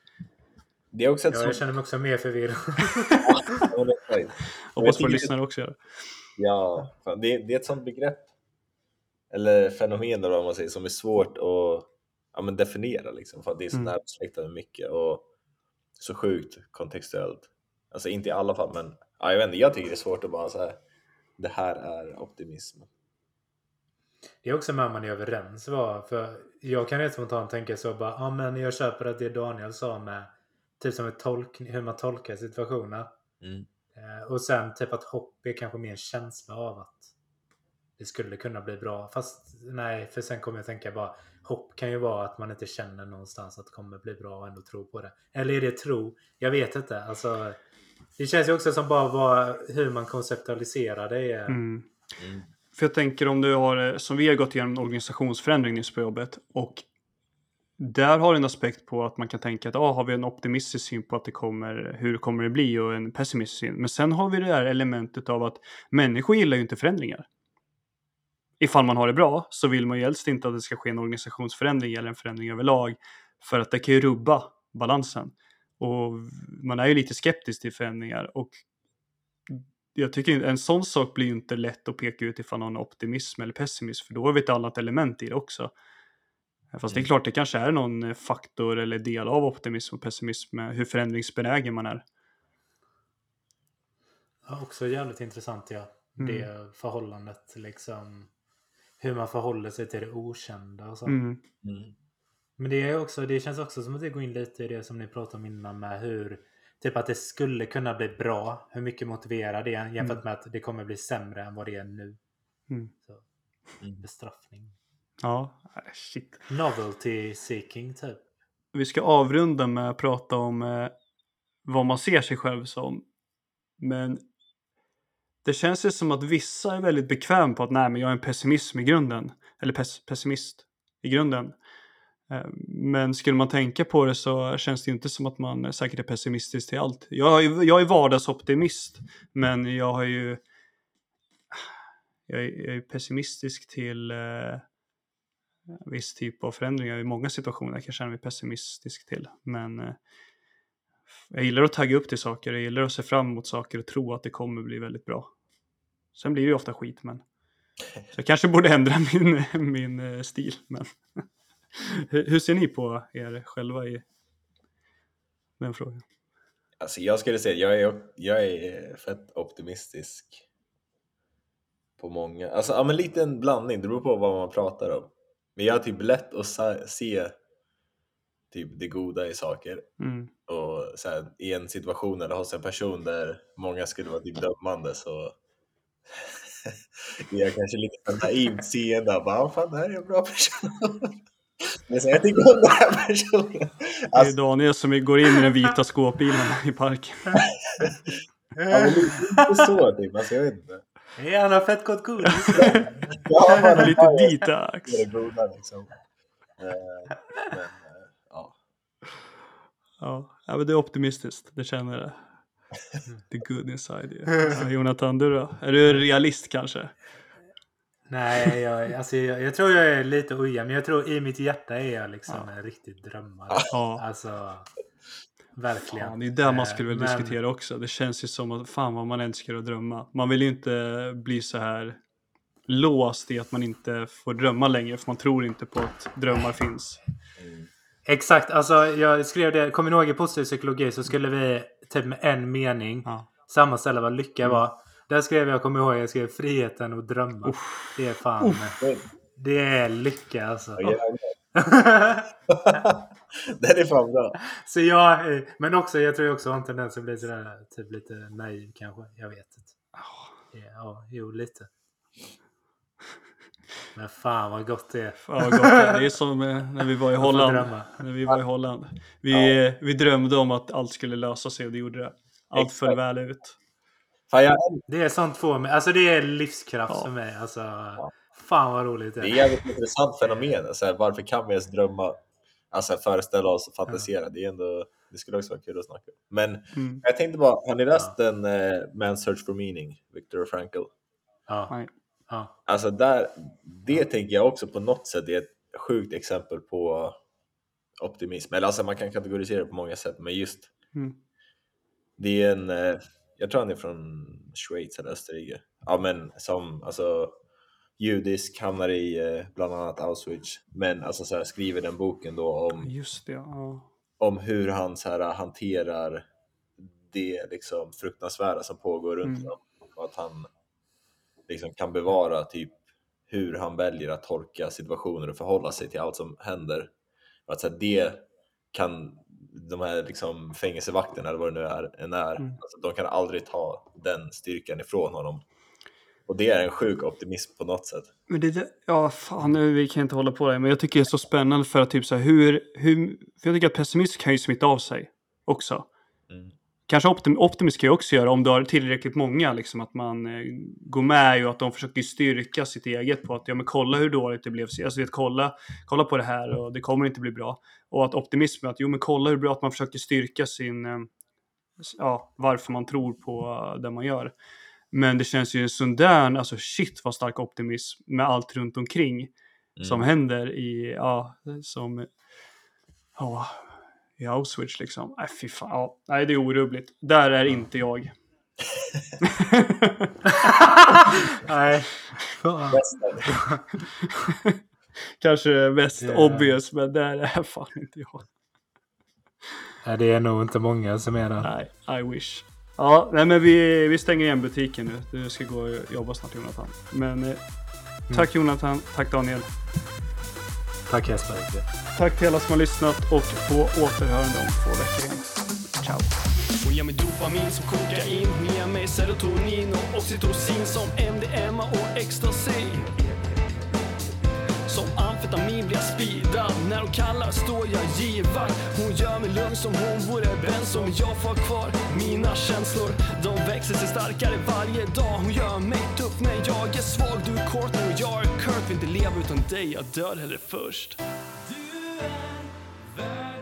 Det är också ett Ja, jag känner mig också mer förvirrad. Hoppas våra lyssnare också gör det. Ja, fan, det, det är ett sånt begrepp. Eller fenomen eller vad man säger som är svårt att ja, men definiera liksom. För att det är så Mm. nära besläktat med mycket och så sjukt kontextuellt. Alltså inte i alla fall men ja, jag vet inte, jag tycker det är svårt att bara säga det här är optimism. Det är också med man är överens va? För jag kan rent spontant tänka så bara, ja men jag köper att det Daniel sa med typ som ett tolk, hur man tolkar situationer. Mm. Eh, och sen typ att hopp är kanske mer en känsla av att det skulle kunna bli bra. Fast nej, för sen kommer jag tänka bara hopp kan ju vara att man inte känner någonstans att det kommer bli bra och ändå tror på det. Eller är det tro? Jag vet inte. Alltså, det känns ju också som bara vad, hur man konceptualiserar det. Är, Mm. Mm. För jag tänker om du har, eh, som vi har gått igenom en organisationsförändring nyss på jobbet och där har du en aspekt på att man kan tänka att ah, har vi en optimistisk syn på att det kommer, hur kommer det bli och en pessimistisk syn. Men sen har vi det här elementet av att människor gillar ju inte förändringar. Ifall man har det bra så vill man ju helst inte att det ska ske en organisationsförändring eller en förändring överlag för att det kan ju rubba balansen. Och man är ju lite skeptisk till förändringar och jag tycker inte- en sån sak blir ju inte lätt att peka ut ifall någon är optimism eller pessimism, för då har vi ett annat element i det också. Fast det är klart, det kanske är någon eh, faktor eller del av optimism och pessimism med hur förändringsbenägen man är. Ja, också jävligt intressant ja. Mm. Det förhållandet liksom. Hur man förhåller sig till det okända och så. Mm. Mm. Men det, är också, det känns också som att det går in lite i det som ni pratade om innan med hur Typ att det skulle kunna bli bra. Hur mycket motiverar det jämfört Mm. med att det kommer bli sämre än vad det är nu. Mm. Så, Mm. bestraffning. Ja, äh, shit. Novelty seeking typ. Vi ska avrunda med att prata om eh, vad man ser sig själv som. Men det känns ju som att vissa är väldigt bekväm på att nej, men jag är en pessimism i grunden. Eller pess- pessimist i grunden. Eh, Men skulle man tänka på det så känns det inte som att man är säkert är pessimistisk till allt. Jag är, jag är vardagsoptimist, men jag har ju jag är, jag är pessimistisk till eh, viss typ av förändringar. I många situationer kan jag känna mig pessimistisk till. Men eh, jag gillar att tagga upp till saker, jag gillar att se fram emot saker och tro att det kommer bli väldigt bra. Sen blir det ju ofta skit, men så jag kanske borde ändra min, min eh, stil. Men hur, hur ser ni på er själva i den frågan? Alltså jag skulle säga jag är, jag är fett optimistisk på många, alltså ja, men lite en blandning, det beror på vad man pratar om. Men jag har typ lätt att se typ det goda i saker Mm. och så här, i en situation eller hos en person där många skulle vara typ dömande så är jag kanske lite naivt seende och bara "Ah, fan det här är en bra person. Men så jag tycker om den här personen. Det är Alltså, Daniel som går in i den vita skåpbilen i parken. ja, men lite så typ, alltså jag vet inte. Ja, han har fett gott godis. Ja, man, Lite detox. det är det goda liksom. Eh, Men, eh, ja. Ja, ja men det är optimistiskt, det känner jag. The good inside you. Ja, Jonathan, du då? Är du realist kanske? Nej, jag, alltså, jag, jag tror jag är lite ojämn. Men jag tror i mitt hjärta är jag liksom en riktig drömmare. Ja. Alltså, verkligen. Ja, det är där man Eh, skulle vilja men- diskutera också. Det känns ju som att fan vad man älskar att drömma. Man vill ju inte bli så här låst i att man inte får drömma längre för man tror inte på att drömmar finns. Exakt, alltså jag skrev det, kommer ni ihåg i positiv psykologi så skulle vi typ med en mening Ja. sammanställa vad lycka var. Där skrev jag, kommer ihåg, jag skrev friheten och drömma. Det är fan, det är lycka alltså. Ja, Den är fan bra. så jag, eh, men också, jag tror jag också har en tendens att bli sådär, typ lite naiv kanske. Jag vet inte. Ja, Ja, jo lite. Men fan vad gott det är. Fan vad gott det är. Det är som eh, när vi var i Holland. När vi var i Holland. Vi, eh, vi drömde om att allt skulle lösa sig och det gjorde det. Allt föll Exakt. väl ut. Jag, Det är sånt får mig, alltså det är livskraft Ja. för mig. Alltså, fan vad roligt det det är är. ett intressant fenomen. Så här, varför kan vi ens drömma? Alltså föreställa oss och fantisera. Det, är ändå, det skulle också vara kul att snacka. Men Mm. jag tänkte bara, har ni läst den eh, Man's Search for Meaning, Viktor Frankl? Ja, ja. Alltså där, det tänker jag också på något sätt är ett sjukt exempel på optimism. Eller alltså man kan kategorisera det på många sätt, men just Mm. det är en, eh, jag tror han är från Schweiz eller Österrike. Ja men som alltså judisk, hamnar i eh, bland annat Auschwitz. Men alltså så här, skriver den boken då om, det, ja. om hur han så här, hanterar det liksom fruktansvärda som pågår runt Mm. honom. Och att han liksom kan bevara typ hur han väljer att tolka situationer och förhålla sig till allt som händer. Och att så här, det kan de här liksom fängelsevakterna eller vad det nu är, än är Mm. alltså, de kan aldrig ta den styrkan ifrån honom. Och det är en sjuk optimism på något sätt. Men det, ja fan nu, vi kan inte hålla på det, men jag tycker det är så spännande för att typ så här, hur, hur, för jag tycker att pessimism kan ju smitta av sig också. Mm. Kanske optim, optimism kan ju också göra om du har tillräckligt många, liksom att man eh, går med och att de försöker styrka sitt eget på att ja men kolla hur dåligt det blev, alltså vet, kolla, kolla på det här och det kommer inte bli bra. Och att optimism är att jo men kolla hur bra att man försöker styrka sin, eh, ja varför man tror på eh, det man gör. Men det känns ju en sån där, alltså shit vad stark optimism med allt runt omkring som Mm. händer i, ja, som, ja, i Auschwitz liksom. Nej, fy fan. Ja, nej, det är orubbligt. Där är inte jag. Nej. Kanske mest Ja. obvious, men där är fan inte jag. Nej, det är nog inte många som är där. Nej, I wish. Ja, nej men vi, vi stänger igen butiken nu. Du ska gå och jobba snart Jonathan. Men eh, tack Jonathan, tack Daniel. Tack Jesper. Tack till alla som har lyssnat och på återhörande om två veckor igen. Ciao! Hon ger mig dopamin som kokain Hon ger mig serotonin och oxytocin som MDMA och ecstasy Som amfetamin blir jag speedad När hon kallar står jag givar. Hon gör mig lugn som hon vore vän Som jag får ha kvar. Mina känslor De växer sig starkare varje dag. Hon gör mig tuff när jag är svag. Du är kort och jag är Kurt Vill inte leva utan dig, jag dör hellre först. Du är